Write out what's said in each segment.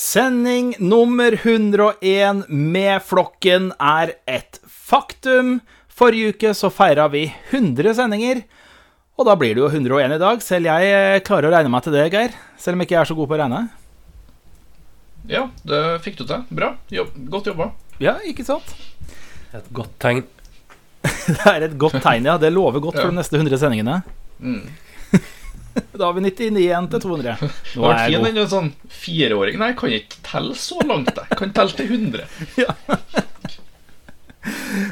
Sending nummer 101 med flokken er et faktum. Forrige uke så feira vi 100 sendinger, og da blir det jo 101 i dag. Selv jeg eh, klarer å regne meg til det, Geir. Selv om ikke jeg er så god på å regne. Ja, det fikk du til. Bra. Jobb. Godt jobba. Ja, ikke sant? Et godt tegn. Det er et godt tegn, ja. Det lover godt for de neste 100 sendingene. Mm. Da har vi 99 igjen til 200. Nå er jeg fin god. sånn fireåring. Nei, jeg kan ikke telle så langt. Jeg kan telle til 100.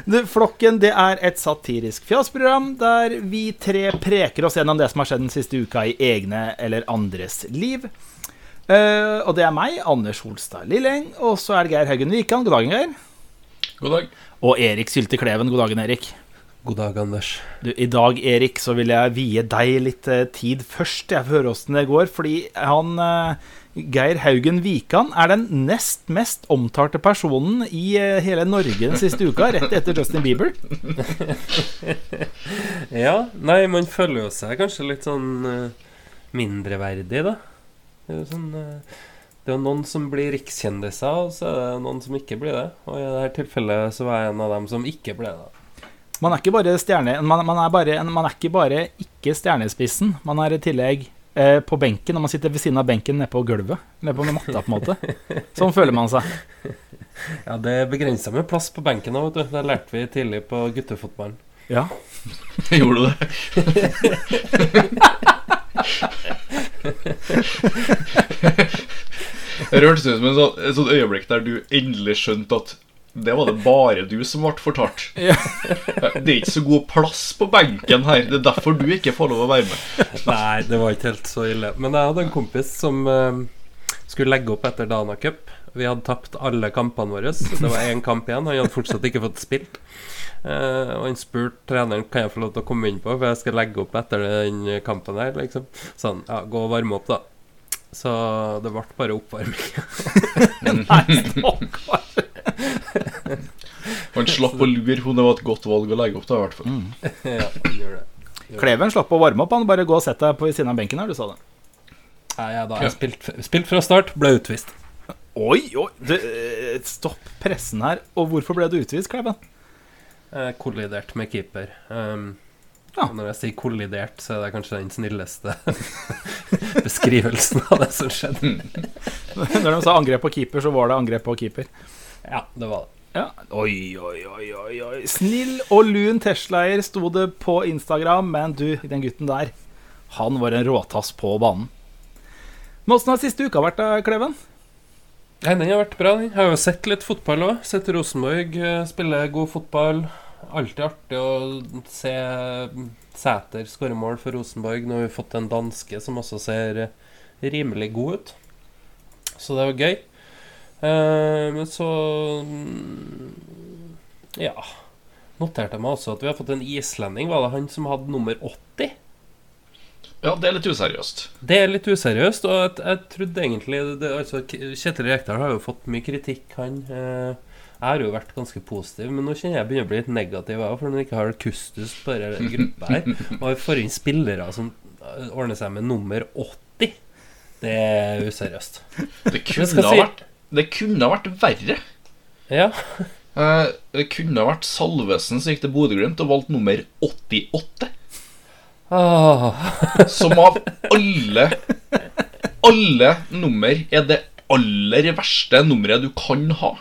Du, Flokken det er et satirisk fjasprogram der vi tre preker oss gjennom det som har skjedd den siste uka i egne eller andres liv. Uh, og det er meg, Anders Holstad Lilleng, og så er det Geir Haugen Wikan. God dagen, Geir. God dag. Og Erik Sylte Kleven. God dagen, Erik. God dag, Anders. Du, I dag, Erik, så vil jeg vie deg litt eh, tid først. Jeg får høre åssen det går. Fordi han eh, Geir Haugen Wikan er den nest mest omtalte personen i eh, hele Norge den siste uka, rett etter Justin Bieber. Ja, nei, man føler jo seg kanskje litt sånn mindreverdig, da. Det er jo sånn Det er noen som blir rikskjendiser, og så er det noen som ikke blir det. Og i dette tilfellet så var jeg en av dem som ikke ble det. Man er ikke bare stjerne Man, man, er, bare, man er ikke bare ikke stjernespissen. Man er i tillegg eh, på benken, og man sitter ved siden av benken nede på gulvet. Nede på matta, på en måte. Sånn føler man seg. Ja, det er begrensa med plass på benken òg, vet du. Det lærte vi tidlig på guttefotballen. Ja. Gjorde du det? Det hørtes ut som en sånn, et sånt øyeblikk der du endelig skjønte at det var det bare du som ble fortalt. Ja. Det er ikke så god plass på benken her. Det er derfor du ikke får lov å være med. Nei, det var ikke helt så ille. Men jeg hadde en kompis som eh, skulle legge opp etter Dana Cup. Vi hadde tapt alle kampene våre. Det var én kamp igjen. Han hadde fortsatt ikke fått spilt. Eh, og han spurte treneren Kan jeg få lov til å komme inn på, for jeg skal legge opp etter den kampen her. Liksom. Så han ja, gå og varme opp, da. Så det ble bare oppvarming. Nei, stakkar. Han slapp å lure henne. Det var et godt valg å legge opp. til, i hvert fall. ja, gjør det. Kleven slapp å varme opp. Han bare gå og sett deg på siden av benken her, du sa det. Nei, ja, da har jeg spilt, spilt fra start, ble utvist. Oi, oi. Du, eh, stopp pressen her. Og hvorfor ble du utvist, Kleven? Eh, kollidert med keeper. Um, Ja. Når jeg sier kollidert, så er det kanskje den snilleste beskrivelsen av det som skjedde. Når de sa angrep på keeper, så var det angrep på keeper. Ja, det var det. Ja. Oi, oi, oi, oi, oi. Snill og lun Tesla-eier sto det på Instagram, men du, den gutten der, han var en råtass på banen. Men åssen har siste uka vært, da, Kleven? Nei, Den har vært bra. den. Jeg har jo sett litt fotball òg. Sett Rosenborg eh, spille god fotball. Alltid artig å se Sæter skåre mål for Rosenborg. Nå har vi fått en danske som også ser rimelig god ut. Så det var gøy. Eh, men så mm, Ja. Noterte jeg meg også at vi har fått en islending. Var det han som hadde nummer 80? Ja, det er litt useriøst. Det er litt useriøst, og jeg, jeg trodde egentlig det, altså, Kjetil Rekdal har jo fått mye kritikk, han. Eh, jeg har jo vært ganske positiv, men nå kjenner jeg begynner å bli litt negativ òg, for når man ikke har kustus på denne gruppa her, og får inn spillere som eh, ordner seg med nummer 80, det er useriøst. Det kunne, ha si- vært, det kunne ha vært verre. Ja. Eh, Det kunne ha vært Salvesen som gikk til Bodø-Glimt og valgte nummer 88. Oh. Som av alle Alle nummer er det aller verste nummeret du kan ha.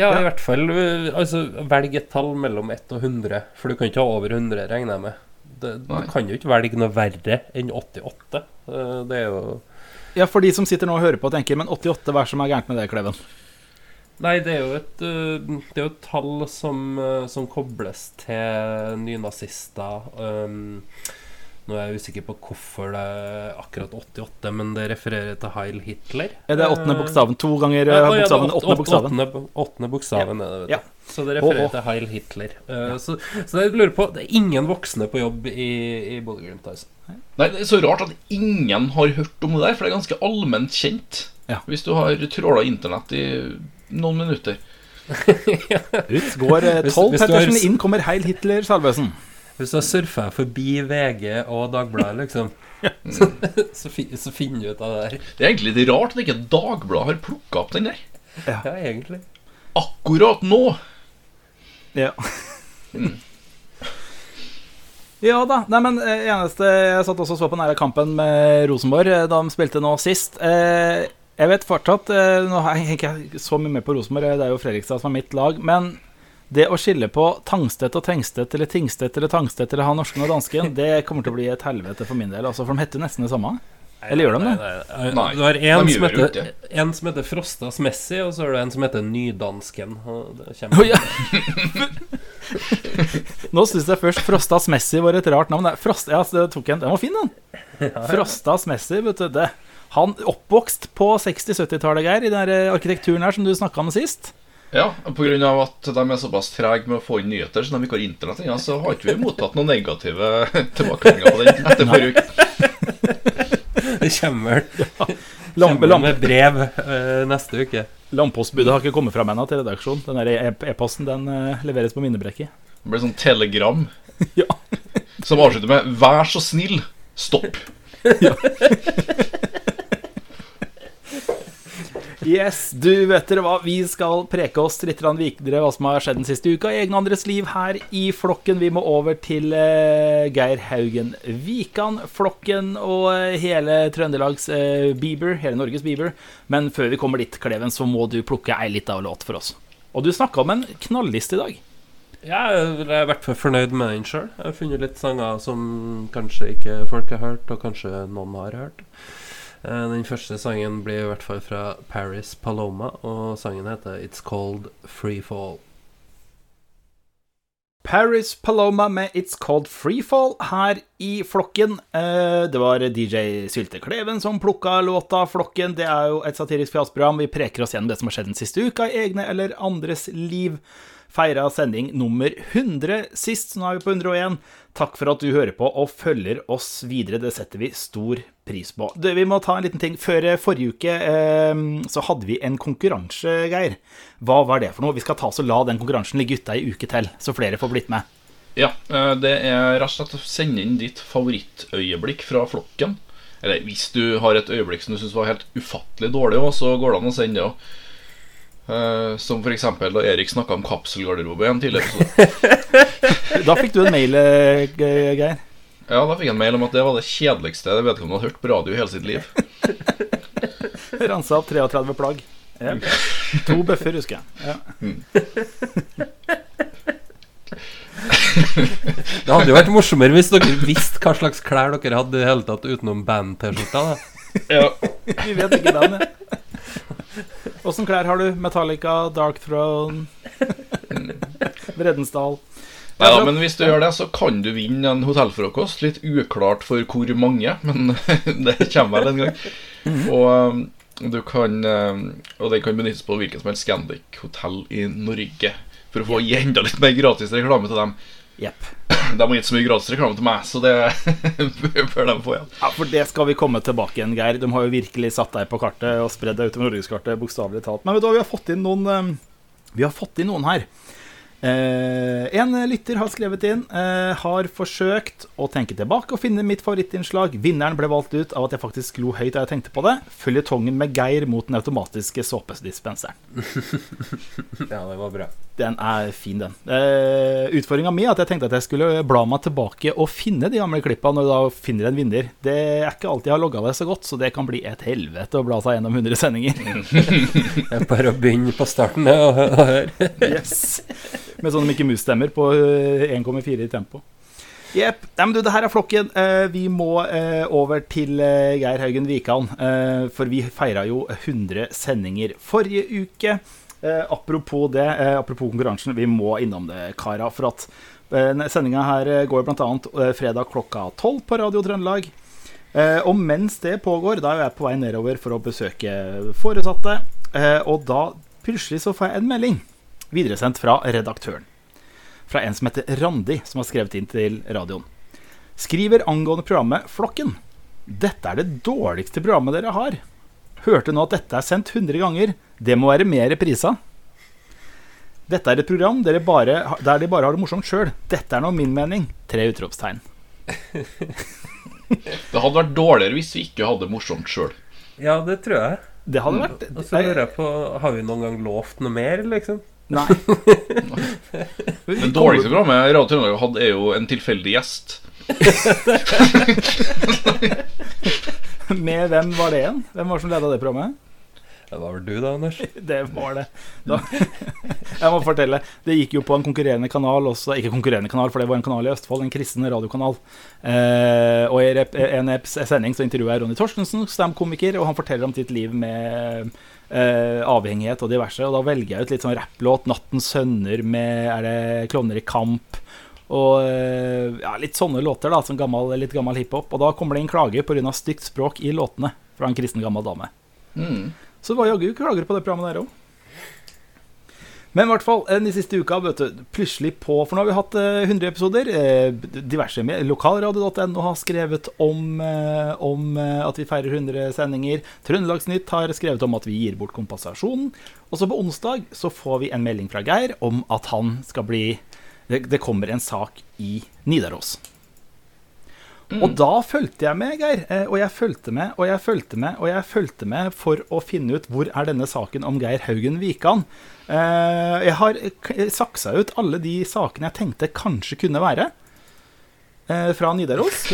Ja, i hvert fall eh, altså, Velg et tall mellom 1 og 100, for du kan ikke ha over 100, regner jeg med. Det, du kan jo ikke velge noe verre enn 88. Eh, Det er jo Ja, for de som sitter nå og hører på og tenker Men 88, hva er det som er gærent med det, Kleven? Nei, det er jo et, øh, det er jo et tall som, som kobles til nynazister. Um, nå er jeg usikker på hvorfor det er akkurat 88, men det refererer til Heil Hitler. Er det åttende bokstaven? To ganger Ja, eh, ja, er bokstaven? Åttende bokstaven. Åttende, åttende bokstaven er det, vet du. Ja. Så det refererer til Heil Hitler. Uh, så, så jeg lurer på Det er ingen voksne på jobb i, i Bodø-Glimt, altså. Nei, Det er så rart at ingen har hørt om det der, for det er ganske allment kjent. Ja. Hvis du har tråla internett i noen minutter. Ut går eh, tolv Pettersen, inn kommer Heil Hitler Salvesen. Hvis jeg surfer forbi VG og Dagbladet, liksom, så, så, fin- så finner du ut av det der. Det er egentlig litt rart at ikke Dagbladet har plukka opp den der. Ja, egentlig. Akkurat nå! Ja. Ja da. Nei, men eh, eneste Jeg satt også og så på nære kampen med Rosenborg eh, da de spilte nå sist. Eh, jeg vet fortsatt eh, Nå henger ikke så mye med på Rosenborg, det er jo Fredrikstad som er mitt lag. Men det å skille på Tangstedt og Tengstedt eller Tingstedt eller Tangstedt eller ha norsken og dansken, det kommer til å bli et helvete for min del. Altså, for de heter nesten det samme. Eller gjør de det? Nei, nei, Nei, Du har en de som, heter, en som heter Frostas Messi, og så har du en som heter Nydansken. Å, ja. Nå syns jeg først Frostas Messi var et rart navn. Frost, ja, det tok en. Den var fin, den. Frostas Messi, vet du. Det. Han oppvokst på 60-70-tallet, Geir, i den eh, arkitekturen her som du snakka om sist. Ja, av at de er såpass trege med å få inn nyheter, så de ikke har internett ennå, så har ikke vi mottatt noen negative tilbakemeldinger på den etter forrige uke. Det kommer Lampe, lampe. med brev uh, neste uke. Landpostbudet har ikke kommet fram ennå til redaksjonen. Den e- e-posten den uh, leveres på minnebrekket. Det blir sånn telegram Ja. som avslutter med 'Vær så snill, stopp'. Yes, du vet dere hva, vi skal preke oss litt videre hva som har skjedd den siste uka i egne andres liv her i flokken. Vi må over til eh, Geir Haugen Vikan, flokken og eh, hele Trøndelags eh, Bieber, hele Norges Bieber. Men før vi kommer dit, Kleven, så må du plukke ei lita låt for oss. Og du snakka om en knalliste i dag. Ja, jeg er i hvert fall fornøyd med den sjøl. Jeg har funnet litt sanger som kanskje ikke folk har hørt, og kanskje noen har hørt. Eh, Den første sangen blir i hvert fall fra Paris Paloma, og sangen heter It's Called Free Fall. Paris Paloma med It's Called Freefall her i flokken. Eh, Det var DJ Sylte Kleven som plukka låta Flokken. Det er jo et satirisk fjasprogram. Vi preker oss gjennom det som har skjedd den siste uka i egne eller andres liv. Feira sending nummer 100 sist, nå er vi på 101. Takk for at du hører på og følger oss videre. Det setter vi stor pris på. Du, vi må ta en liten ting. Før eh, forrige uke eh, så hadde vi en konkurranse, Geir. Hva var det for noe? Vi skal ta så la den konkurransen ligge ute ei uke til, så flere får blitt med. Ja, eh, det er rett og slett å sende inn ditt favorittøyeblikk fra flokken. Eller hvis du har et øyeblikk som du syns var helt ufattelig dårlig, så går det an å sende det òg. Som f.eks. da Erik snakka om kapselgarderobe i en tidligere episode. Da fikk du en mail, eh, Geir. Ja, da fikk jeg en mail om at det var det kjedeligste jeg vedkommende hadde hørt på radio i hele sitt liv. Ransa opp 33 plagg. Ja. To bøffer, husker jeg. Ja. Det hadde jo vært morsommere hvis dere visste hva slags klær dere hadde i hele tatt utenom band-T-skjorta. Ja. Vi vet ikke den. Ja. Åssen klær har du? Metallica, Dark Throne, Vredensdal. Nei da, men hvis du gjør det, så kan du vinne en hotellfrokost. Litt uklart for hvor mange, men det kommer vel en gang. Og um, du kan um, Og den kan benyttes på hvilket som helst Scandic-hotell i Norge. For å få gi enda litt mer gratis reklame til dem. Jepp. De har gitt så mye gratis reklame til meg, så det bør de få igjen. Ja, for det skal vi komme tilbake igjen, Geir. De har jo virkelig satt deg på kartet og spredd deg utover norgeskartet, bokstavelig talt. Men vet du hva, vi har fått inn noen eh, Vi har fått inn noen her. Eh, en lytter har skrevet inn eh, Har forsøkt å tenke tilbake og finne mitt favorittinnslag. Vinneren ble valgt ut av at jeg faktisk lo høyt da jeg tenkte på det. Føljetongen med Geir mot den automatiske såpedispenseren. Ja, det var bra. Den er fin, den. Eh, Utfordringa mi er at jeg tenkte at jeg skulle bla meg tilbake og finne de gamle klippa når du da finner en vinner. Det er ikke alltid jeg har logga det så godt, så det kan bli et helvete å bla seg gjennom 100 sendinger. Det er bare å begynne på starten og og høre. Yes. Med sånne Mickey Mouse-stemmer på eh, 1,4 i tempo. Jepp. Det her er flokken. Eh, vi må eh, over til eh, Geir Haugen Wikan. Eh, for vi feira jo 100 sendinger forrige uke. Eh, apropos det, eh, apropos konkurransen, vi må innom det, kara. For at eh, sendinga her eh, går bl.a. Eh, fredag klokka 12 på Radio Trøndelag. Eh, og mens det pågår, da er jeg på vei nedover for å besøke foresatte. Eh, og da plutselig så får jeg en melding videresendt fra redaktøren. Fra en som heter Randi, som har skrevet inn til radioen. Skriver angående programmet Flokken. Dette er det dårligste programmet dere har. Hørte nå at dette er sendt 100 ganger. Det må være mer prisa. Dette er et program dere bare, der de bare har det morsomt sjøl. Dette er nå min mening. Tre utropstegn. Det hadde vært dårligere hvis vi ikke hadde det morsomt sjøl. Ja, det tror jeg. Det hadde vært Og så lurer jeg på Har vi noen gang lovt noe mer, liksom? Nei. Det dårligste programmet Radio Trøndelag har hatt, er jo en tilfeldig gjest. Med hvem var det igjen? Hvem var det som leda det programmet? Det var vel du, da, Anders? Det var det. Da. Jeg må fortelle. Det gikk jo på en konkurrerende kanal også. Ikke konkurrerende kanal, for det var en kanal i Østfold. En kristen radiokanal. Eh, og i en sending så intervjuer jeg Ronny Torstensen, standup-komiker, og han forteller om sitt liv med eh, avhengighet og diverse. Og da velger jeg ut litt sånn rapplåt. 'Nattens sønner' med Er det 'Klovner i kamp'? Og eh, ja, litt sånne låter, da, som gammel, litt gammel hiphop. Og da kommer det inn klage pga. stygt språk i låtene fra en kristen gammel dame. Mm. Så det var jaggu klager på det programmet der òg. Men i hvert fall, eh, den siste uka, vet du, plutselig på For nå har vi hatt eh, 100 episoder. Eh, diverse med- Lokalradio.no har skrevet om, eh, om eh, at vi feirer 100 sendinger. Trøndelagsnytt har skrevet om at vi gir bort kompensasjonen. Og så på onsdag så får vi en melding fra Geir om at han skal bli Det, det kommer en sak i Nidaros. Og da fulgte jeg med, Geir. eh, Og jeg fulgte med, og jeg fulgte med, og jeg fulgte med for å finne ut hvor er denne saken om Geir Haugen Wikan. Eh, Jeg har saksa ut alle de sakene jeg tenkte kanskje kunne være. eh, Fra Nidaros.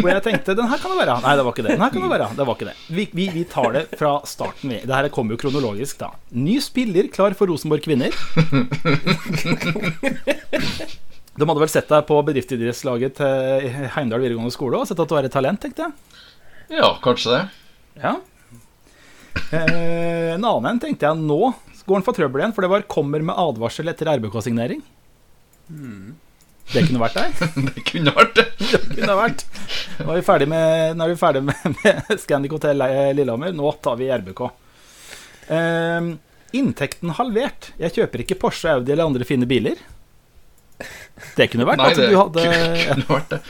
Hvor jeg tenkte den her kan det være. Nei, det var ikke det. Den her kan det være. Det var ikke det. Vi, vi, vi tar det fra starten. vi. Det her kommer jo kronologisk, da. Ny spiller klar for Rosenborg kvinner. De hadde vel sett deg på bedriftsidrettslaget til Heimdal videregående skole og sett at du er et talent, tenkte jeg. Ja, kanskje det. Ja. Eh, en annen en tenkte jeg nå går han for trøbbel igjen, for det var 'kommer med advarsel etter RBK-signering'. Det kunne vært deg. Det kunne vært det. Det kunne vært. Nå er vi ferdig med, nå er vi ferdig med, med Scandic Hotel eh, Lillehammer. Nå tar vi RBK. Eh, inntekten halvert. Jeg kjøper ikke Porsche, Audi eller andre fine biler. Det kunne vært Nei, at du hadde kunne vært det.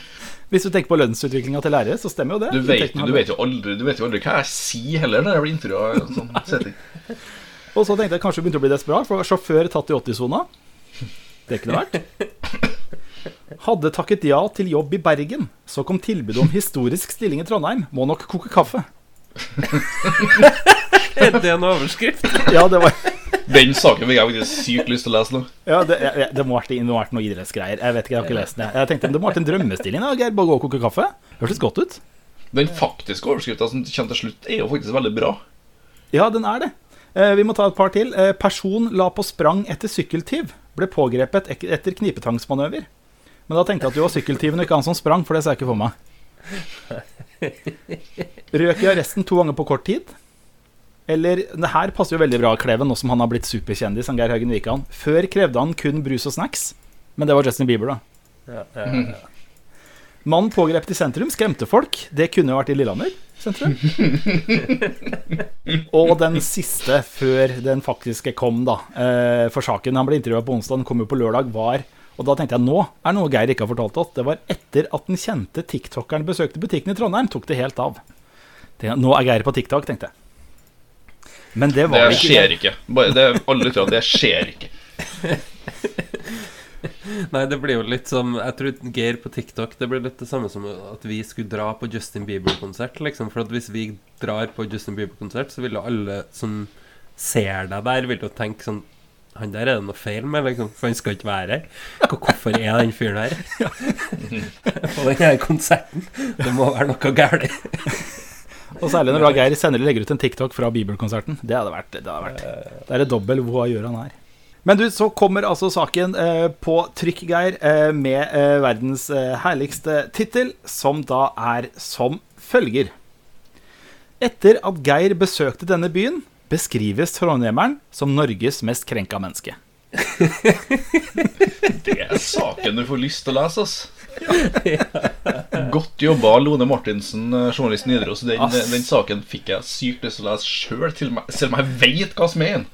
Hvis du tenker på lønnsutviklinga til lærere, så stemmer jo det. Du vet, du, vet jo aldri, du vet jo aldri hva jeg sier heller når jeg blir intervjua i en sånn setting. Og så tenkte jeg kanskje du begynte å bli desperat, for sjåfør tatt i 80-sona. Det kunne vært. Hadde takket ja til jobb i Bergen. Så kom tilbudet om historisk stilling i Trondheim. Må nok koke kaffe. Er det en overskrift? Ja, det var Den saken fikk jeg faktisk sykt lyst til å lese nå. ja, det, det må vært, det må vært noe idrettsgreier. Jeg vet ikke, jeg har ikke lest den. Jeg tenkte det må ha vært en drømmestilling. da, Geir, gå og koke kaffe. Hørtes godt ut. Den faktiske overskrifta som kommer til slutt, er jo faktisk veldig bra. Ja, den er det. Eh, vi må ta et par til. Eh, person la på sprang etter sykkeltyv. Ble pågrepet etter knipetangsmanøver. Men da tenkte jeg at du var sykkeltyven og ikke han som sprang, for det ser jeg ikke for meg. Røk i arresten to ganger på kort tid. Eller Det her passer jo veldig bra Kleven, nå som han har blitt superkjendis. han Geir Haugen Wikan. Før krevde han kun brus og snacks, men det var Justin Bieber, da. Ja, ja, ja. Mannen pågrepet i sentrum skremte folk. Det kunne jo vært i Lillehammer sentrum. og den siste, før den faktiske kom, da, eh, for saken Han ble intervjua på onsdag, den kom jo på lørdag, var Og da tenkte jeg nå er noe Geir ikke har fortalt oss. Det var etter at den kjente tiktokeren besøkte butikken i Trondheim, tok det helt av. Det, nå er Geir på TikTok, tenkte jeg. Men det var Det ikke skjer ikke. Bare det, alle lytterne, det skjer ikke. Nei, det blir jo litt som Jeg tror Geir på TikTok Det blir litt det samme som at vi skulle dra på Justin Bieber-konsert. Liksom. For at hvis vi drar på Justin Bieber-konsert, så vil jo alle som ser deg der, vil jo tenke sånn Han der er det noe feil med, liksom. For han skal ikke være her. Hvorfor er den fyren her? på den her konserten. Det må være noe galt. Og særlig når da Geir senere legger ut en TikTok fra Bibelkonserten. Det hadde vært Det, hadde vært, det er det dobbel gjør han her. Men du, så kommer altså saken eh, på trykk, Geir, eh, med eh, verdens eh, herligste tittel, som da er som følger. Etter at Geir besøkte denne byen, beskrives trondheimeren som Norges mest krenka menneske. Det er saken du får lyst til å lese, ass. Godt jobba, Lone Martinsen, eh, journalist i Nidaros. Den, den saken fikk jeg sykt lyst til å lese sjøl, selv om jeg vet hva som er den.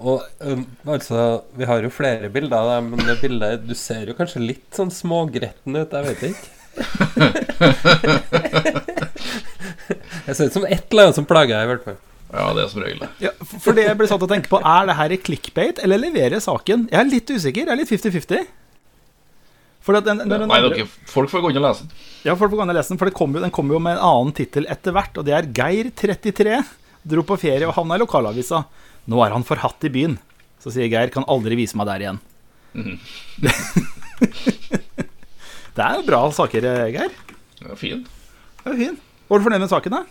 Og um, altså, vi har jo flere bilder av deg, men det bildet Du ser jo kanskje litt sånn smågretten ut, jeg vet ikke. jeg ser ut som et eller annet som plager deg, i hvert fall. Ja, det er som regel det. Ja, for det jeg ble satt og tenke på, er det her clickbait, eller leverer saken? Jeg er litt usikker. Jeg er litt 50-50. For at den, den, den, Nei, dere, folk får gå inn og lese den. Ja, folk får gå inn og lese den, for det kommer jo, den kommer jo med en annen tittel etter hvert, og det er Geir 33 dro på ferie og havna i lokalavisa. Nå er han forhatt i byen. Så sier Geir, kan aldri vise meg der igjen. Mhm. det er jo bra saker, Geir. Geir. er fin. Det er fin. Var du fornøyd med saken, da?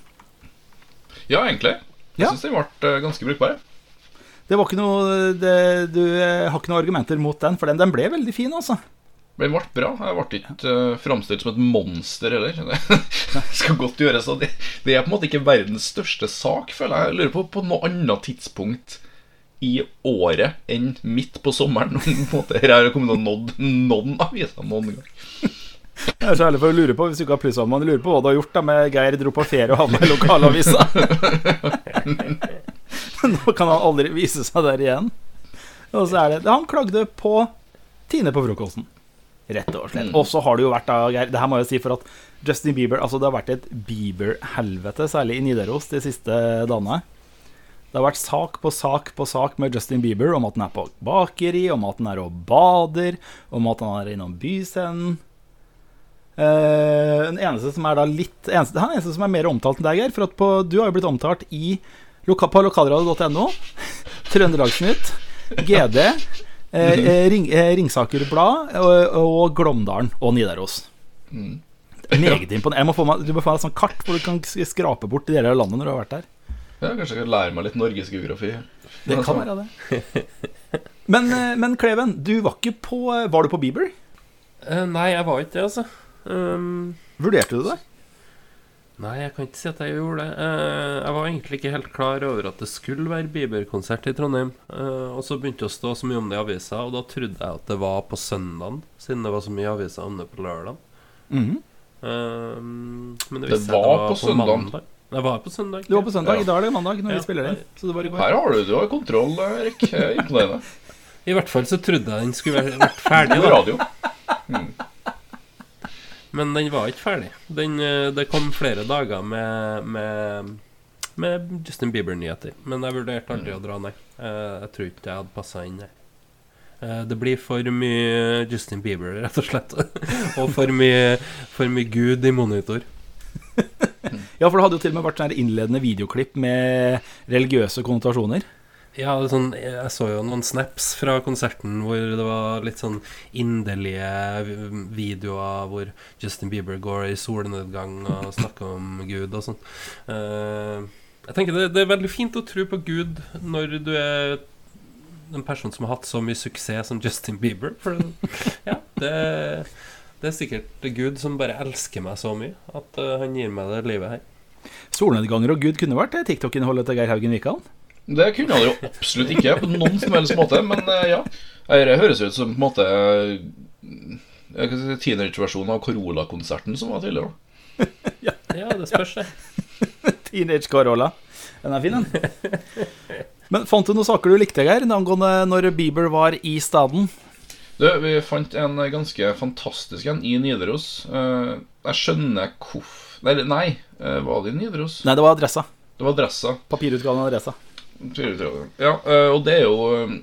Ja, egentlig. Jeg Ja. syns den ble eh, ganske brukbare. Det var ikke noe det, Du eh, har ikke noen argumenter mot den, for den, den ble veldig fin, altså. Den ble bra. Jeg ble ikke uh, framstilt som et monster heller. Det skal godt gjøres. Det, det er på en måte ikke verdens største sak, føler jeg. Jeg lurer på på noe annet tidspunkt i året enn midt på sommeren. Om på en måte her har kommet og nådd noen aviser noen gang. Det er så ærlig for å lure på, hvis du ikke har plussavmann, lurer på hva du har gjort da med Geir dro på ferie og havna i lokalavisa. Nå kan han aldri vise seg der igjen. Og så er det Han klagde på Tine på frokosten. Rett og slett. Og så har det jo vært da, Geir Det her må jeg si for at Justin Bieber Altså, det har vært et Bieber-helvete, særlig i Nidaros, de siste dagene. Det har vært sak på sak på sak med Justin Bieber om at han er på bakeri, om at han er og bader, om at han er innom byscenen. Eh, den eneste som er da litt eneste, Han er den eneste som er mer omtalt enn deg, Geir. For at på, du har jo blitt omtalt i, loka, på lokalradio.no, Trøndelagsnytt, GD, eh, eh, Ring, eh, Ringsaker Blad og, og Glåmdalen og Nidaros. Mm. Meget imponerende. Meg, du må få meg et sånt kart hvor du kan skrape bort de deler av landet når du har vært der. Ja, kanskje jeg kan lære meg litt norgesgeografi. Det kan være det. Men, eh, men Kleven, du var ikke på Var du på Bieber? Eh, nei, jeg var ikke det, altså. Um, Vurderte du det? nei, jeg kan ikke si at jeg gjorde det. Eh, jeg var egentlig ikke helt klar over at det skulle være Bieber-konsert i Trondheim. Eh, og så begynte det å stå så mye om det i avisa, og da trodde jeg at det var på søndagen, siden det var så mye aviser om det på lørdag. Mhm. Um, men det Det var, det var på søndagen. mandag. Det var på søndag. Det var på søndag. Ja. I dag er det mandag når Ja. vi spiller inn. Så det var i går. Her har du, du har kontroll, Erik. Er Imponerende. I hvert fall så trodde jeg den skulle vært ferdig. Da radio. Men den var ikke ferdig. Den, eh, det kom flere dager med, med, med Justin Bieber-nyheter. Men jeg vurderte aldri å dra, nei. Eh, Jeg tror ikke jeg hadde passa inn, nei. Eh, Det blir for mye Justin Bieber, rett og slett. Og for mye, for mye Gud i monitor. Ja, for det hadde jo til og med vært innledende videoklipp med religiøse konnotasjoner. Ja, sånn, jeg så jo noen snaps fra konserten hvor det var litt sånn inderlige videoer hvor Justin Bieber går i solnedgang og snakker om Gud og sånn. Eh, jeg tenker det, det er veldig fint å tro på Gud når du er en person som har hatt så mye suksess som Justin Bieber. For ja, det, det er sikkert Gud som bare elsker meg så mye at eh, han gir meg det livet her. Solnedganger og Gud kunne vært TikTok-innholdet til Geir Haugen Wikan. Det kunne han jo absolutt ikke på noen som helst måte, men eh, ja. Det høres ut som på en måte eh, si teenage-versjonen av Carola-konserten som var tidligere. Ja, det spørs, det. Teenage Carola. Den er fin, den. Men fant du noen saker du likte, Geir, angående når Bieber var i staden? Du, vi fant en ganske fantastisk en i Nidaros. Eh, jeg skjønner hvorfor Nei, nei var det i Nidaros? Nei, det var Adressa. Det var Adressa. Papirutgaven av Adressa. Ja, eh, og det er jo eh,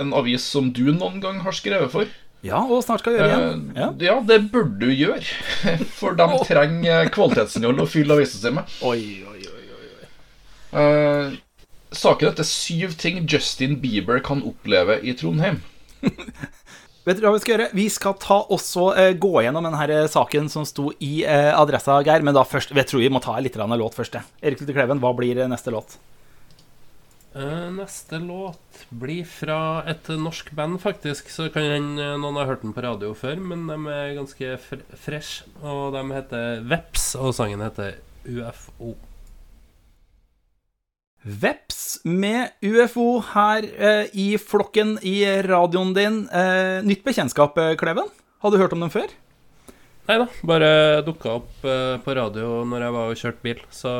en avis som du noen gang har skrevet for. Ja, og snart skal gjøre igjen. Eh, Ja. ja, det burde du gjøre. For de trenger kvalitetsinnhold å fylle avisen sin med. Oi, oi, oi. oi. saken heter 'Syv ting Justin Bieber kan oppleve i Trondheim'. Vet dere hva vi skal gjøre? Vi skal ta også eh, gå gjennom denne her saken som sto i eh, Adressa, Geir. Men da først, jeg tror vi må ta litt grann låt først. Erik Lutte Kleven, hva blir neste låt? Eh, neste låt blir fra et norsk band, faktisk. Så kan hende noen har hørt den på radio før, men de er ganske fre fresh. Og de heter Veps, og sangen heter UFO. Veps med UFO her eh, i flokken i radioen din. Eh, nytt bekjentskap, eh, Kleven? Hadde du hørt om dem før? Nei da, bare dukka opp eh, på radio når jeg var og kjørte bil. Så,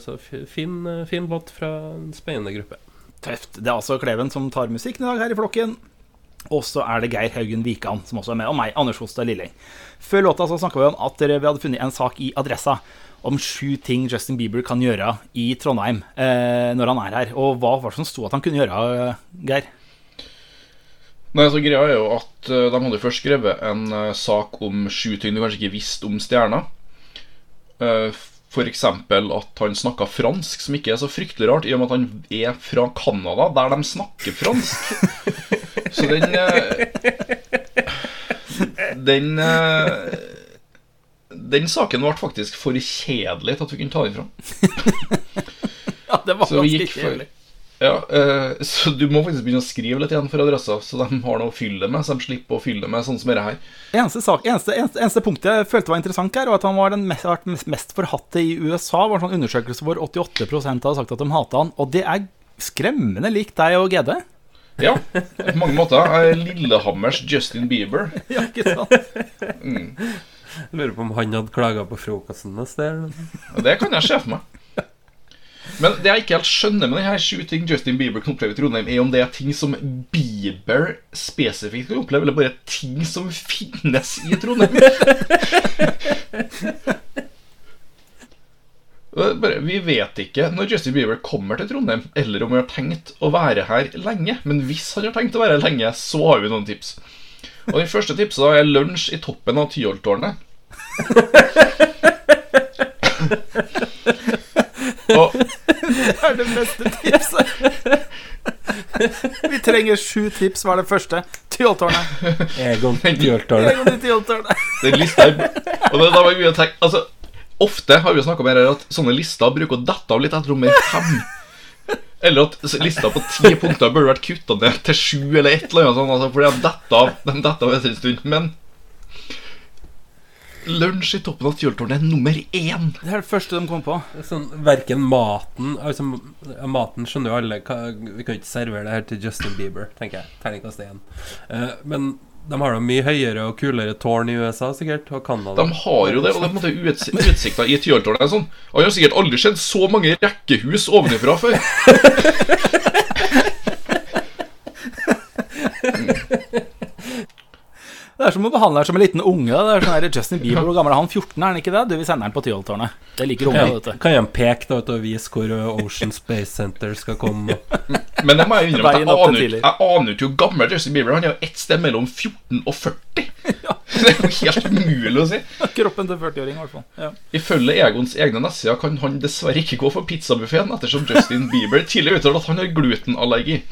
så fin, eh, fin låt fra en spennende gruppe. Tøft. Det er altså Kleven som tar musikken i dag her i flokken. Og så er det Geir Haugen Wikan som også er med, og meg, Anders Hostad Lilling. Før låta så snakka vi om at vi hadde funnet en sak i Adressa om sju ting Justin Bieber kan gjøre i Trondheim eh, når han er her. Og hva var det som sto at han kunne gjøre, eh, Geir? Nei, så Greia er jo at eh, De hadde først skrevet en eh, sak om sju ting du kanskje ikke visste om stjerna. Uh, F.eks. at han snakka fransk, som ikke er så fryktelig rart, i og med at han er fra Canada, der de snakker fransk. Så den eh, Den eh, Den saken ble faktisk for kjedelig til at vi kunne ta den fram. Ja, det var Så ganske kjedelig. Ja, eh, Så du må faktisk begynne å skrive litt igjen for adressa, så de har noe å fylle det med. Så de slipper å fylle det med sånn som dette her. Eneste, sak, eneste, eneste, eneste punktet jeg følte var interessant her, var at han var den mest, vært mest, mest forhatte i USA. var en sånn undersøkelse hvor 88% hadde sagt at de hata han. Og det er skremmende likt deg og GD. Ja, på mange måter. Jeg er Lillehammers Justin Bieber. Ja, ikke sant? Jeg lurer på om han hadde klaga på frokosten neste sted. det kan jeg se for meg. Men det jeg ikke helt skjønner med denne her sju ting Justin Bieber kan oppleve i Trondheim, er om det er ting som Bieber spesifikt kan oppleve, eller bare ting som finnes i Trondheim. Bare, vi vet ikke når Justin Bieber kommer til Trondheim, eller om han har tenkt å være her lenge. Men hvis han har tenkt å være her lenge, så har vi noen tips. Og Den første tipset da er lunsj i toppen av Tyholttårnet. Og Det er det beste tipset. Vi trenger sju tips, Hva er det første. Tyholttårnet. Egon Tyholttårnet. den lista Og det, da var mye å tenke Altså, ofte har vi jo snakka om her at sånne lister bruker å dette av litt etter nummer fem. Eller at lista på ti punkter burde vært kutta ned til sju eller et eller annet sånt. Altså, fordi de detter av, de detter av etter en stund. Men lunsj i toppen av Tyholttårnet er nummer én. Det er det første de kom på. Sånn, verken maten Altså, maten skjønner jo alle Vi kan ikke servere det her til Justin Bieber, tenker jeg. Terningkast én. Uh, men de har da mye høyere og kulere tårn i USA, sikkert. Og Canada. De har jo det, og det er på en måte uts utsikta i Tjøltårnet er Sånn. Og jeg har sikkert aldri sett så mange rekkehus ovenifra før. Det er som å behandle deg som en liten unge. Det er sånn her, Justin Bieber, Hvor gammel er han? 14, er han ikke det? Du, Vi sender han på Tyholttårnet. Det liker unge, vet kan, du. kan jeg peke da, å vise hvor Ocean Space Center skal komme? Men jeg må jeg innrømme at jeg aner, ikke- jeg aner ikke hvor gammel Justin Bieber er. Han er jo ett sted mellom 14 og 40. Det er jo helt umulig å si. Kroppen til 40-åring, i hvert fall. Ja. Ifølge Egons egne nettsider kan han dessverre ikke gå for pizzabuffeen, ettersom Justin Bieber tidligere uttalte at han har glutenallergi.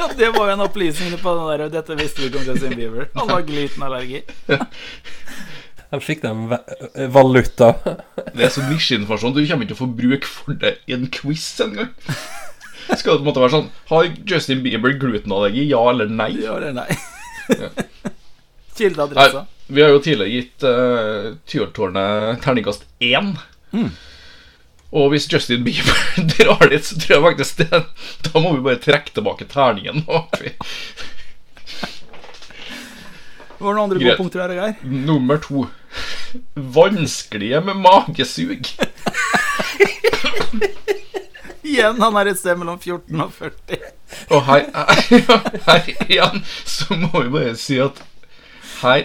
Ja, det var jo en opplysning på den der Dette vi ikke om Justin Bieber. Han har glutenallergi. Han fikk dem valuta. Det er så nisjeinformasjon. Du kommer ikke til å få bruk for det i en quiz engang. Skal det på en måte være sånn Har Justin Bieber glutenallergi? Ja eller nei? Ja eller nei? ja. Kildeadressa. vi har jo tidligere gitt uh, Tyholttårnet terningkast én. Og hvis Justin Bieber drar dit, så tror jeg faktisk det Da må vi bare trekke tilbake terningen. Og Var det noen andre gode punkter her, Geir? Nummer to. Vanskelige med magesug. Igjen, han er et sted mellom 14 og 40. Og her, her igjen så må vi bare si at her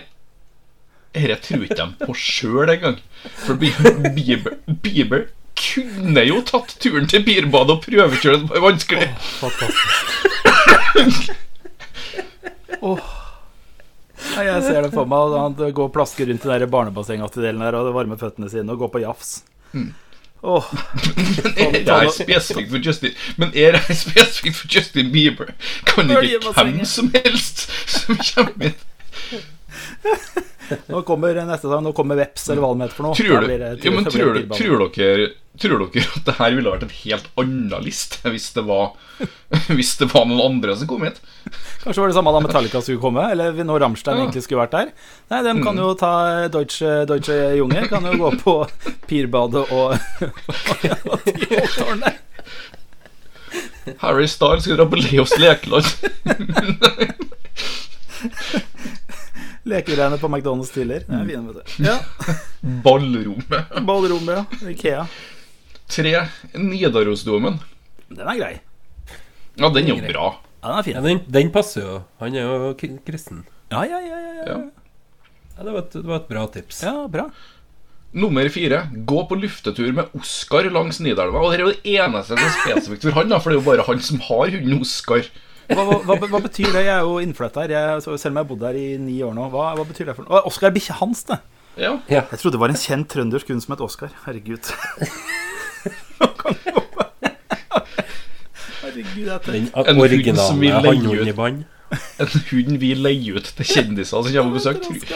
Dette tror ikke de på sjøl engang. For Bieber, Bieber, kunne jo tatt turen til Birbadet og prøvekjøre det, var vanskelig. Nei, jeg ser det for meg. Han går og plasker rundt i den der barnebassengaktige delen der og varmer føttene sine og går på jafs. Åh, Er det her spesifikt for Justin Men er det her spesifikt for Justin Bieber? Kan ikke hvem som helst som kommer inn Nå kommer neste sang, nå kommer Veps, eller hva det heter for noe. Tror det- tror, det du, bilbane. tror, dere, tror dere at det her ville vært en helt annen liste hvis det var Hvis det var noen andre som kom hit? Kanskje var det samme da Metallica skulle komme, eller når Rammstein Ja. egentlig skulle vært der. Nei, de kan jo ta Deutsche, Deutsche Junge, kan jo gå på Pirbadet og, og. Harry Styles skal dra på Leos lekeland. Lekegreiene på McDonald's tidligere. Det er fine, vet du. Ja. Ballrommet. Ballrommet, ja. Ikea. Tre Nidarosdomen. Den er grei. Ja, den er jo bra. Ja, den er Ja, fin. den, den passer jo. Han er jo kristen. Ja, ja, ja. ja, ja. Ja. Ja, det, var et, det var et bra tips. ja bra. Nummer fire. Gå på luftetur med Oskar langs Nidelva. Og det er jo det eneste som er spesifikt for han, da, for det er jo bare han som har hunden Oskar. Hva, hva, hva, betyr det? Jeg er jo innflytta her, jeg, selv om jeg har bodd her i ni år nå. Hva, hva betyr det for noe? Oskar er bikkja hans, det. Ja. Ja. Jeg trodde det var en kjent trøndersk hund som het Oskar. Herregud. Herregud. Den En hund originale ut. En hund vi leier ut til kjendiser som kommer på besøk.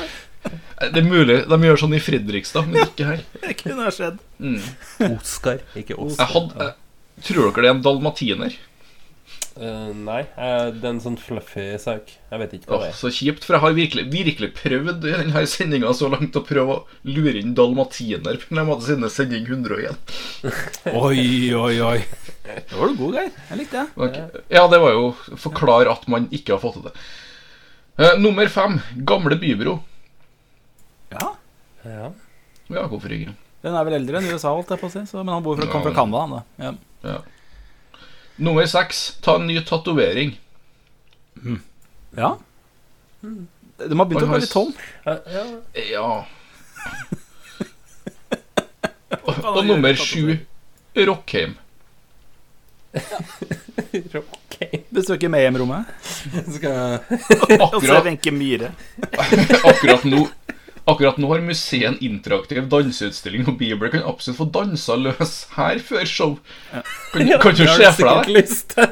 Det er mulig de gjør sånn i Fredrikstad, men ikke her. Det kunne ha skjedd. Mm. Oskar, ikke Jeg Oskar. hadde, jeg, tror dere det er en dalmatiner? Eh, nei, eh, det er en sånn fluffy sak. Jeg vet ikke hva det er. så kjipt, for jeg har virkelig, virkelig prøvd i denne sendinga så langt å prøve å lure inn dalmatiner på en måte siden sending 101. Oi, oi, oi. Da var du god, Geir. Jeg likte det. Okay. Ja, det var jo forklare at man ikke har fått til det. Uh, nummer fem. Gamle bybro. Ja. Ja. Ja, hvorfor ikke? Den er vel eldre enn USA, holdt jeg på å si. Så, men han bor fra, kom fra Canada, han da. Ja. Ja. Nummer seks. Ta en ny tatovering. ja. De har begynt å bli litt tom. Ja, ja. Ja Og, og nummer sju. Rockheim. Rockheim Besøker Mayhem-rommet. Skal Og se Wenche Myhre. akkurat nå Akkurat nå har museet en interaktiv danseutstilling, og Bieber kan absolutt få dansa løs her før show. Kan, kan du se for deg det?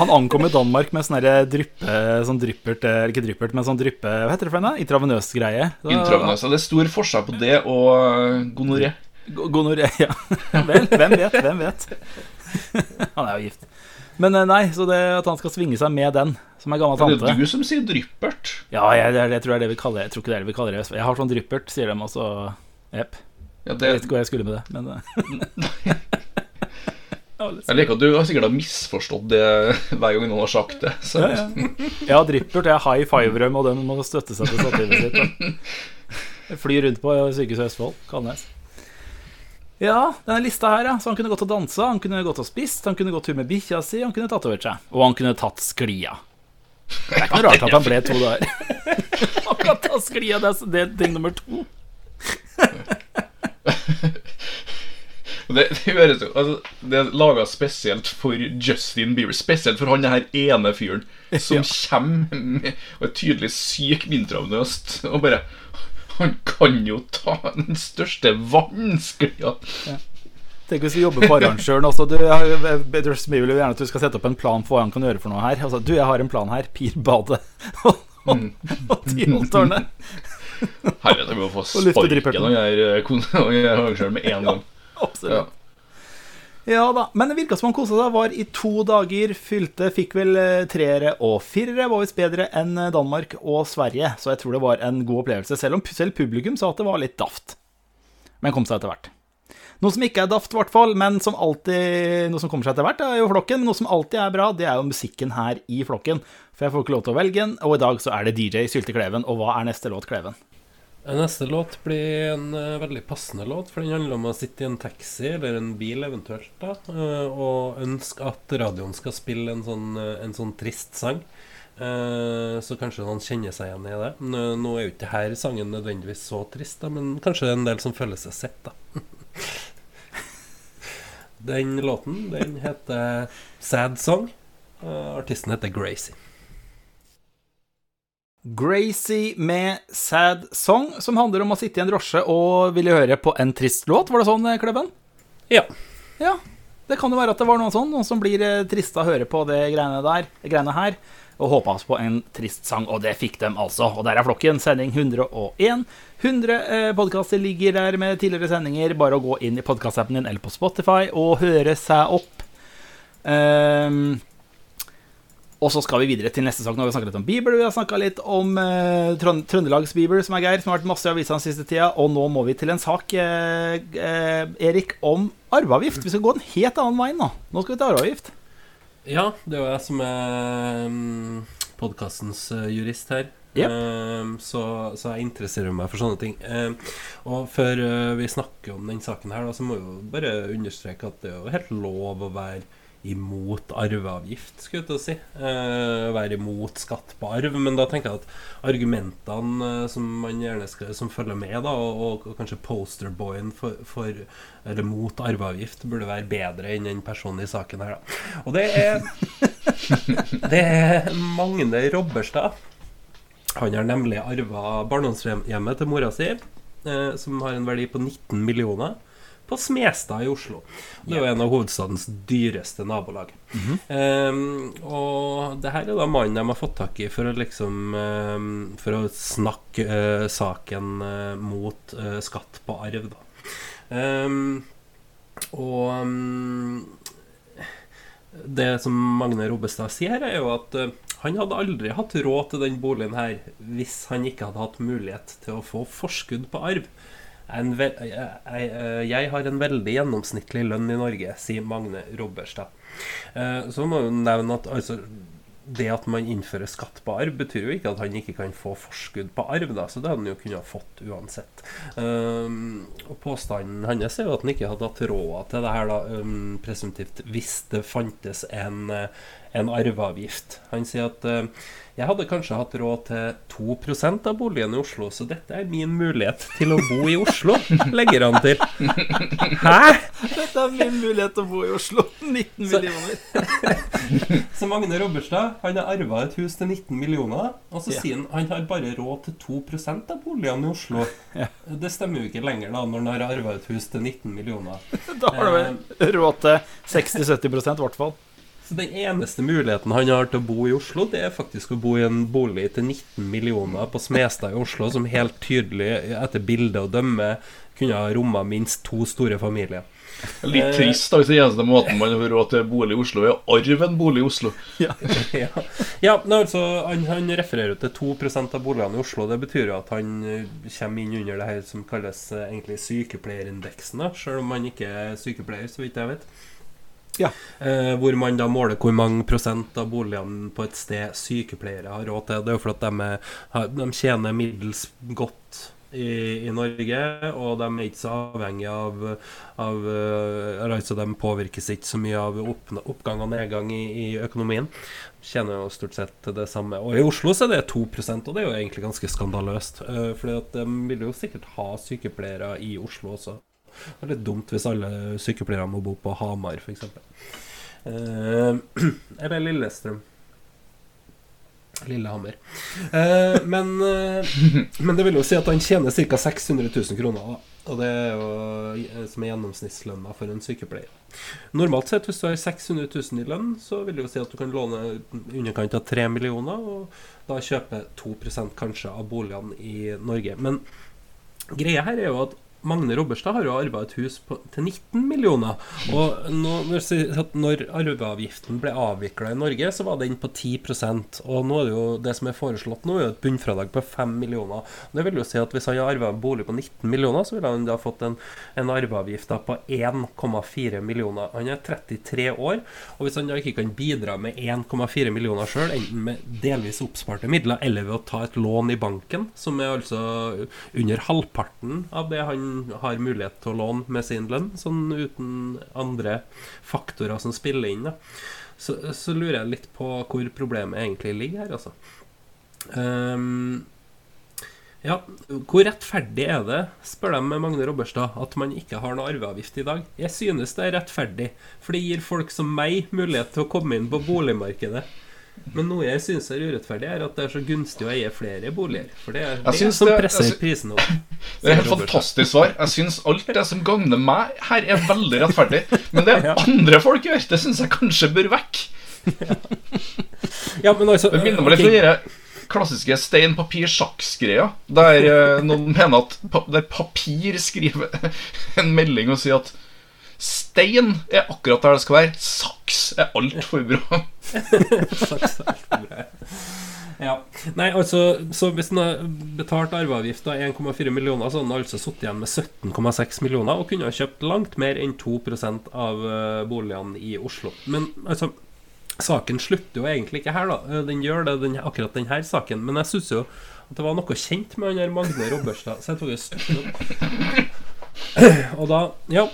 Han ankom i Danmark med sånn dryppe Sånn dryppert eller Ikke dryppert, men sånn dryppe Hva heter det for noe? Intravenøs greie. Da- Intravenøs. Det er stor forskjell på det og eh, gonoré. Go- Gonoré, ja. Vel, hvem vet? Hvem vet? Han er jo gift. Men eh, nei, så det at han skal svinge seg med den, som er gammel Det tante er du som sier dryppert. Ja, jeg, det, er, det tror jeg er det vi kaller Jeg tror ikke det er det vi kaller det. Jeg har sånn dryppert, sier de, og så Jepp. Ja, Jeg vet ikke hvor jeg skulle med det, men eh. Jeg liker at du har sikkert har misforstått det hver gang noen har sagt det. Så. Ja, ja. Jeg har dryppert, jeg har high five-røm, og den må støtte seg til stativet sitt. Da. Jeg flyr rundt på Sykehuset Østfold, Kalnes. Ja, denne lista her, ja. Så han kunne gått og dansa, han kunne gått og spist, han kunne gått tur med bikkja si, han kunne tatovert seg. Og han kunne tatt sklia. Det er ikke noe rart at han ble to dager. Han kan ta sklia, det er, det er ting nummer to. Det, det høres jo altså, Det er laga spesielt for Justin Bieber. Spesielt for han her ene fyren som Ja. kommer med og er tydelig syk intravenøst. Og bare Han kan jo ta den største vanskelige Tenk hvis du jobber på arrangøren også. Du, jeg vil jo gjerne at du skal sette opp en plan for hva han kan gjøre for noe her. Altså, du, jeg har en plan her. Pirbadet og, og, og Tyholttårnet. Herre, jeg må få sparken kon- arrangøren med en gang. Absolutt. Ja. Ja da, men det virka som han kosa seg. Var i to dager, fylte, fikk vel eh, treere og firere. Var visst bedre enn eh, Danmark og Sverige, så jeg tror det var en god opplevelse. Selv om selv publikum sa at det var litt daft. Men kom seg etter hvert. Noe som ikke er daft, hvert fall, men som alltid Noe som kommer seg etter hvert, er jo flokken. Men noe som alltid er bra, det er jo musikken her i flokken. For jeg får ikke lov til å velge den, og i dag så er det DJ Sylte Kleven. Og hva er neste låt, Kleven? Neste låt blir en uh, veldig passende låt, for den handler om å sitte i en taxi eller en bil eventuelt, da, uh, og ønske at radioen skal spille en sånn, uh, en sånn trist sang. Eh, så kanskje noen kjenner seg igjen i det. Nå er jo ikke her sangen nødvendigvis så trist, da, men kanskje det er en del som føler seg sett, da. Den låten den heter Sad Song. Eh, artisten heter Gracie. Gracie med Sad Song, som handler om å sitte i en drosje og ville høre på en trist låt. Var det sånn, Klubben? Klebben? Ja. Ja. Det kan jo være at det var noen sånn, noen som blir trista av å høre på det greiene der, det greiene her, og håpa på en trist sang, og det fikk dem altså. Og der er flokken, sending 101. 100 eh, podkaster ligger der med tidligere sendinger. Bare å gå inn i podkastappen din eller på Spotify og høre seg opp. Ehm, og så skal vi videre til neste sak. Nå har vi snakket litt om Bieber. Vi har snakka litt om eh, Trøndelags Bieber, som er Geir, som har vært masse i avisa den siste tida. Og nå må vi til en sak, eh, eh, Erik, om arveavgift. Vi skal gå en helt annen vei nå. Nå skal vi til arveavgift. Ja, det er jo jeg som er um, podkastens jurist her. Yep. Um, så, så jeg interesserer meg for sånne ting. Um, og før uh, vi snakker om den saken her, da, så må vi jo bare understreke at det er jo helt lov å være imot arveavgift, skulle jeg til å si. Eh, være imot skatt på arv. Men da tenker jeg at argumentene eh, som man gjerne skal, som følger med, da, og, og kanskje posterboyen for, for, eller mot arveavgift, burde være bedre enn den personen i saken her, da. Og det er Det er Magne Robberstad. Han har nemlig arva barndomshjemmet til mora si, eh, som har en verdi på 19 millioner på Smestad i Oslo. Det er jo en av hovedstadens dyreste nabolag. Mm -hmm. um, og det her er da mannen de har fått tak i for å liksom um, For å snakke uh, saken uh, mot uh, skatt på arv, da. Um, og det som Magne Robbestad sier, er jo at han hadde aldri hatt råd til den boligen her hvis han ikke hadde hatt mulighet til å få forskudd på arv jeg, jeg, jeg, har en veldig gjennomsnittlig lønn i Norge, sier Magne Robberstad. Eh, så må vi nevne at altså, det at man innfører skatt på arv, betyr jo ikke at han ikke kan få forskudd på arv. da, Så det hadde han jo kunnet fått uansett. Um, Påstanden hans er jo at han ikke hadde hatt råd til det her, da, um, presumptivt, hvis det fantes en, en arveavgift. Han sier at uh, jeg hadde kanskje hatt råd til 2% av boligen i Oslo, så dette er min mulighet til å bo i Oslo, legger han til. Hæ?! Dette er min mulighet til å bo i Oslo. 19 millioner. så Magne Robberstad han har arva et hus til 19 millioner, og så ja. sier han han har bare råd til 2% av boligene i Oslo. Ja. Det stemmer jo ikke lenger da når han har arva et hus til 19 millioner. Da har du vel eh, råd til 60-70% i hvert fall. Så den eneste muligheten han har til å bo i Oslo, det er faktisk å bo i en bolig til 19 millioner på Smestad i Oslo, som helt tydelig, etter bildet å dømme, kunne ha romma minst to store familier. Litt trist da, hvis den eneste måten man har råd til bolig i Oslo, er å arve en bolig i Oslo. Ja, ja. ja altså, han, han, refererer til 2% av boligene i Oslo. Det betyr jo at han eh, kommer inn under det her som kalles eh, egentlig sykepleierindeksen, da, selv om han ikke er sykepleier, så vidt jeg vet. Ja. Eh, hvor man da måler hvor mange prosent av boligene på et sted sykepleiere har råd til. Det er jo fordi de, de tjener middels godt i, i, Norge, og de er ikke så avhengig av, av uh, altså De påvirkes ikke så mye av opp, oppgang og nedgang i, i, økonomien. Tjener jo stort sett det samme. Og i Oslo så er det 2% og det er jo egentlig ganske skandaløst. For fordi de vil jo sikkert ha sykepleiere i Oslo også. Det er litt dumt hvis alle sykepleiere må bo på Hamar, f.eks. Eh, eller Lillestrøm. Lillehammer. Eh, men, eh, men, det vil jo si at han tjener ca. 600 000 kroner. Og det er jo eh, som er gjennomsnittslønna for en sykepleier. Normalt sett, hvis du har 600 000 i lønn, så vil det jo si at du kan låne underkant av 3 millioner, og da kjøpe 2% kanskje av boligene i Norge. Men greia her er jo at Magne Robberstad har jo arva et hus på, til 19 millioner. Og når, når arveavgiften ble avvikla i Norge, så var den på 10% Og nå er det jo det som er foreslått nå, er et bunnfradrag på 5 millioner. Det vil jo si at hvis han har arva en bolig på 19 millioner, så ville han da fått en, en arveavgift på 1,4 millioner. Han er 33 år, og hvis han da ikke kan bidra med 1,4 millioner sjøl, enten med delvis oppsparte midler eller ved å ta et lån i banken, som er altså under halvparten av det han har mulighet til å låne med sin lønn, sånn uten andre faktorer som spiller inn, da. Så, så lurer jeg litt på hvor problemet egentlig ligger her, altså. Um, ja, hvor rettferdig er det, spør de med Magne Robberstad, at man ikke har noe arveavgift i dag? Jeg synes det er rettferdig, for det gir folk som meg mulighet til å komme inn på boligmarkedet. Men noe jeg syns er urettferdig, er at det er så gunstig å eie flere boliger. For det er det som det, presser synes, prisen opp. Det er et fantastisk svar. Jeg syns alt det som gagner meg her, er veldig rettferdig. Men det ja. andre folk gjør, det syns jeg kanskje bør vekk. Ja. ja, men altså Det minner meg litt om okay. den klassiske stein-papir-sjakk-greia. Der eh, noen mener at der papir skriver en melding og sier at Stein er akkurat der det skal være. Saks er altfor bra. Saks er altfor bra. Ja. Nei, altså, så Hvis han har betalt arveavgift av 1,4 millioner, så har han altså sittet igjen med 17,6 millioner og kunne ha kjøpt langt mer enn 2 av eh, boligene i Oslo. Men altså Saken slutter jo egentlig ikke her, da. Eh, den gjør det, den, akkurat denne saken. Men jeg syns jo at det var noe kjent med han her Magne Robberstad, så jeg tok jo støtte Og da, ja,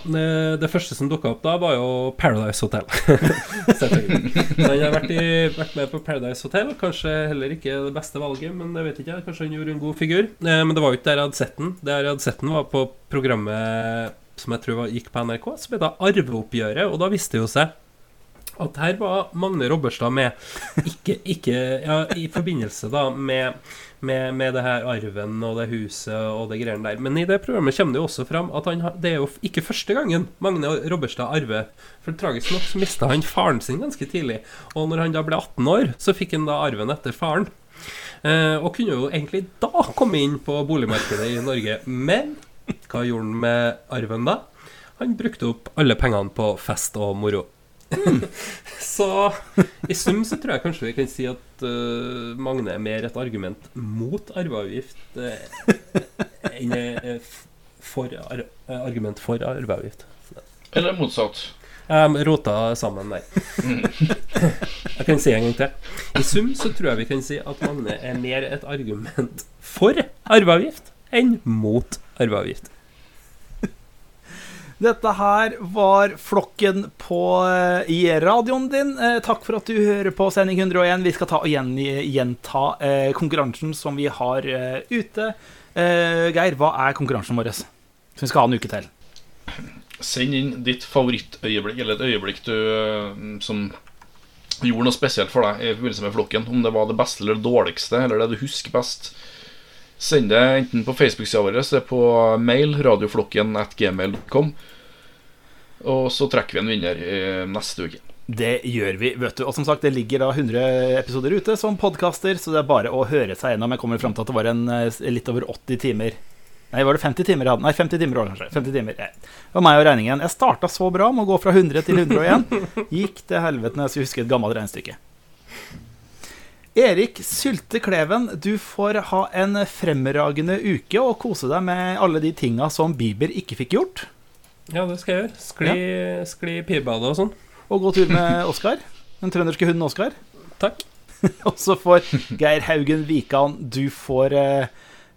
det, første som dukka opp da, var jo Paradise Hotel. Så han har vært, i, vært med på Paradise Hotel. Kanskje heller ikke det beste valget, men det vet ikke jeg. Kanskje han gjorde en god figur. Eh, men det var jo ikke der jeg hadde sett den. Der jeg hadde sett den, var på programmet som jeg tror gikk på NRK, som heter Arveoppgjøret. Og da viste det jo seg at her var Magne Robberstad med, ikke, ikke ja, i forbindelse da med, med, med det her arven og det huset og det greiene der. Men i det programmet kommer det jo også fram at han, det er jo ikke første gangen Magne Robberstad arver. For tragisk nok så mista han faren sin ganske tidlig. Og når han da ble 18 år, så fikk han da arven etter faren. Eh, og kunne jo egentlig da komme inn på boligmarkedet i Norge. Men hva gjorde han med arven da? Han brukte opp alle pengene på fest og moro. så i sum så tror jeg kanskje vi kan si at uh, Magne er mer et argument mot arveavgift uh, enn uh, for ar argument for arveavgift. Eller motsatt. Jeg rota sammen der. Jeg kan si en gang til. I sum så tror jeg vi kan si at Magne er mer et argument for arveavgift enn mot arveavgift. Dette her var flokken på, eh, i radioen din. Eh, takk for at du hører på sending 101. Vi skal ta og gjen, gjenta eh, konkurransen som vi har ute. Geir, hva er konkurransen vår? Som vi skal ha en uke til. Send inn ditt favorittøyeblikk, eller et øyeblikk du, som gjorde noe spesielt for deg i forbindelse med flokken. Om det var det beste eller det dårligste, eller det du husker best. Send det enten på Facebook-sida vår, det er på mail, radioflokken at gmail.com. Og så trekker vi en vinner i neste uke. Det gjør vi, vet du. Og som sagt, det ligger da 100 episoder ute som podkaster, så det er bare å høre seg gjennom. Jeg kommer fram til at det var en eh, litt over 80 timer. Nei, var det 50 timer jeg hadde? Nei, 50 timer var kanskje. 50 timer. Det var meg og regningen. Jeg starta så bra med å gå fra 100 til 101. Gikk til helvete når jeg skulle huske et gammelt regnestykke. Erik Sylte Kleven, du får ha en fremragende uke og kose deg med alle de tinga som Bieber ikke fikk gjort. Ja, det skal jeg gjøre. Skli, skli pirbadet og sånn. Og gå tur med Oskar. Den trønderske hunden Oskar. Takk. Og så får Geir Haugen Wikan Du får eh,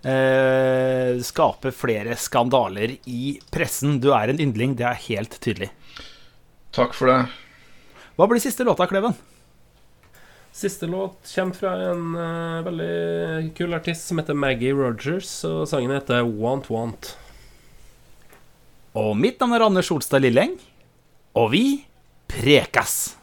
eh, skape flere skandaler i pressen. Du er en yndling, det er helt tydelig. Takk for det. Hva blir siste låta, Kleven? Siste låt kommer fra en uh, veldig kul artist som heter Maggie Rogers, og sangen heter Want Want. Og mitt navn er Anders Olstad Lilleng, og vi prekas!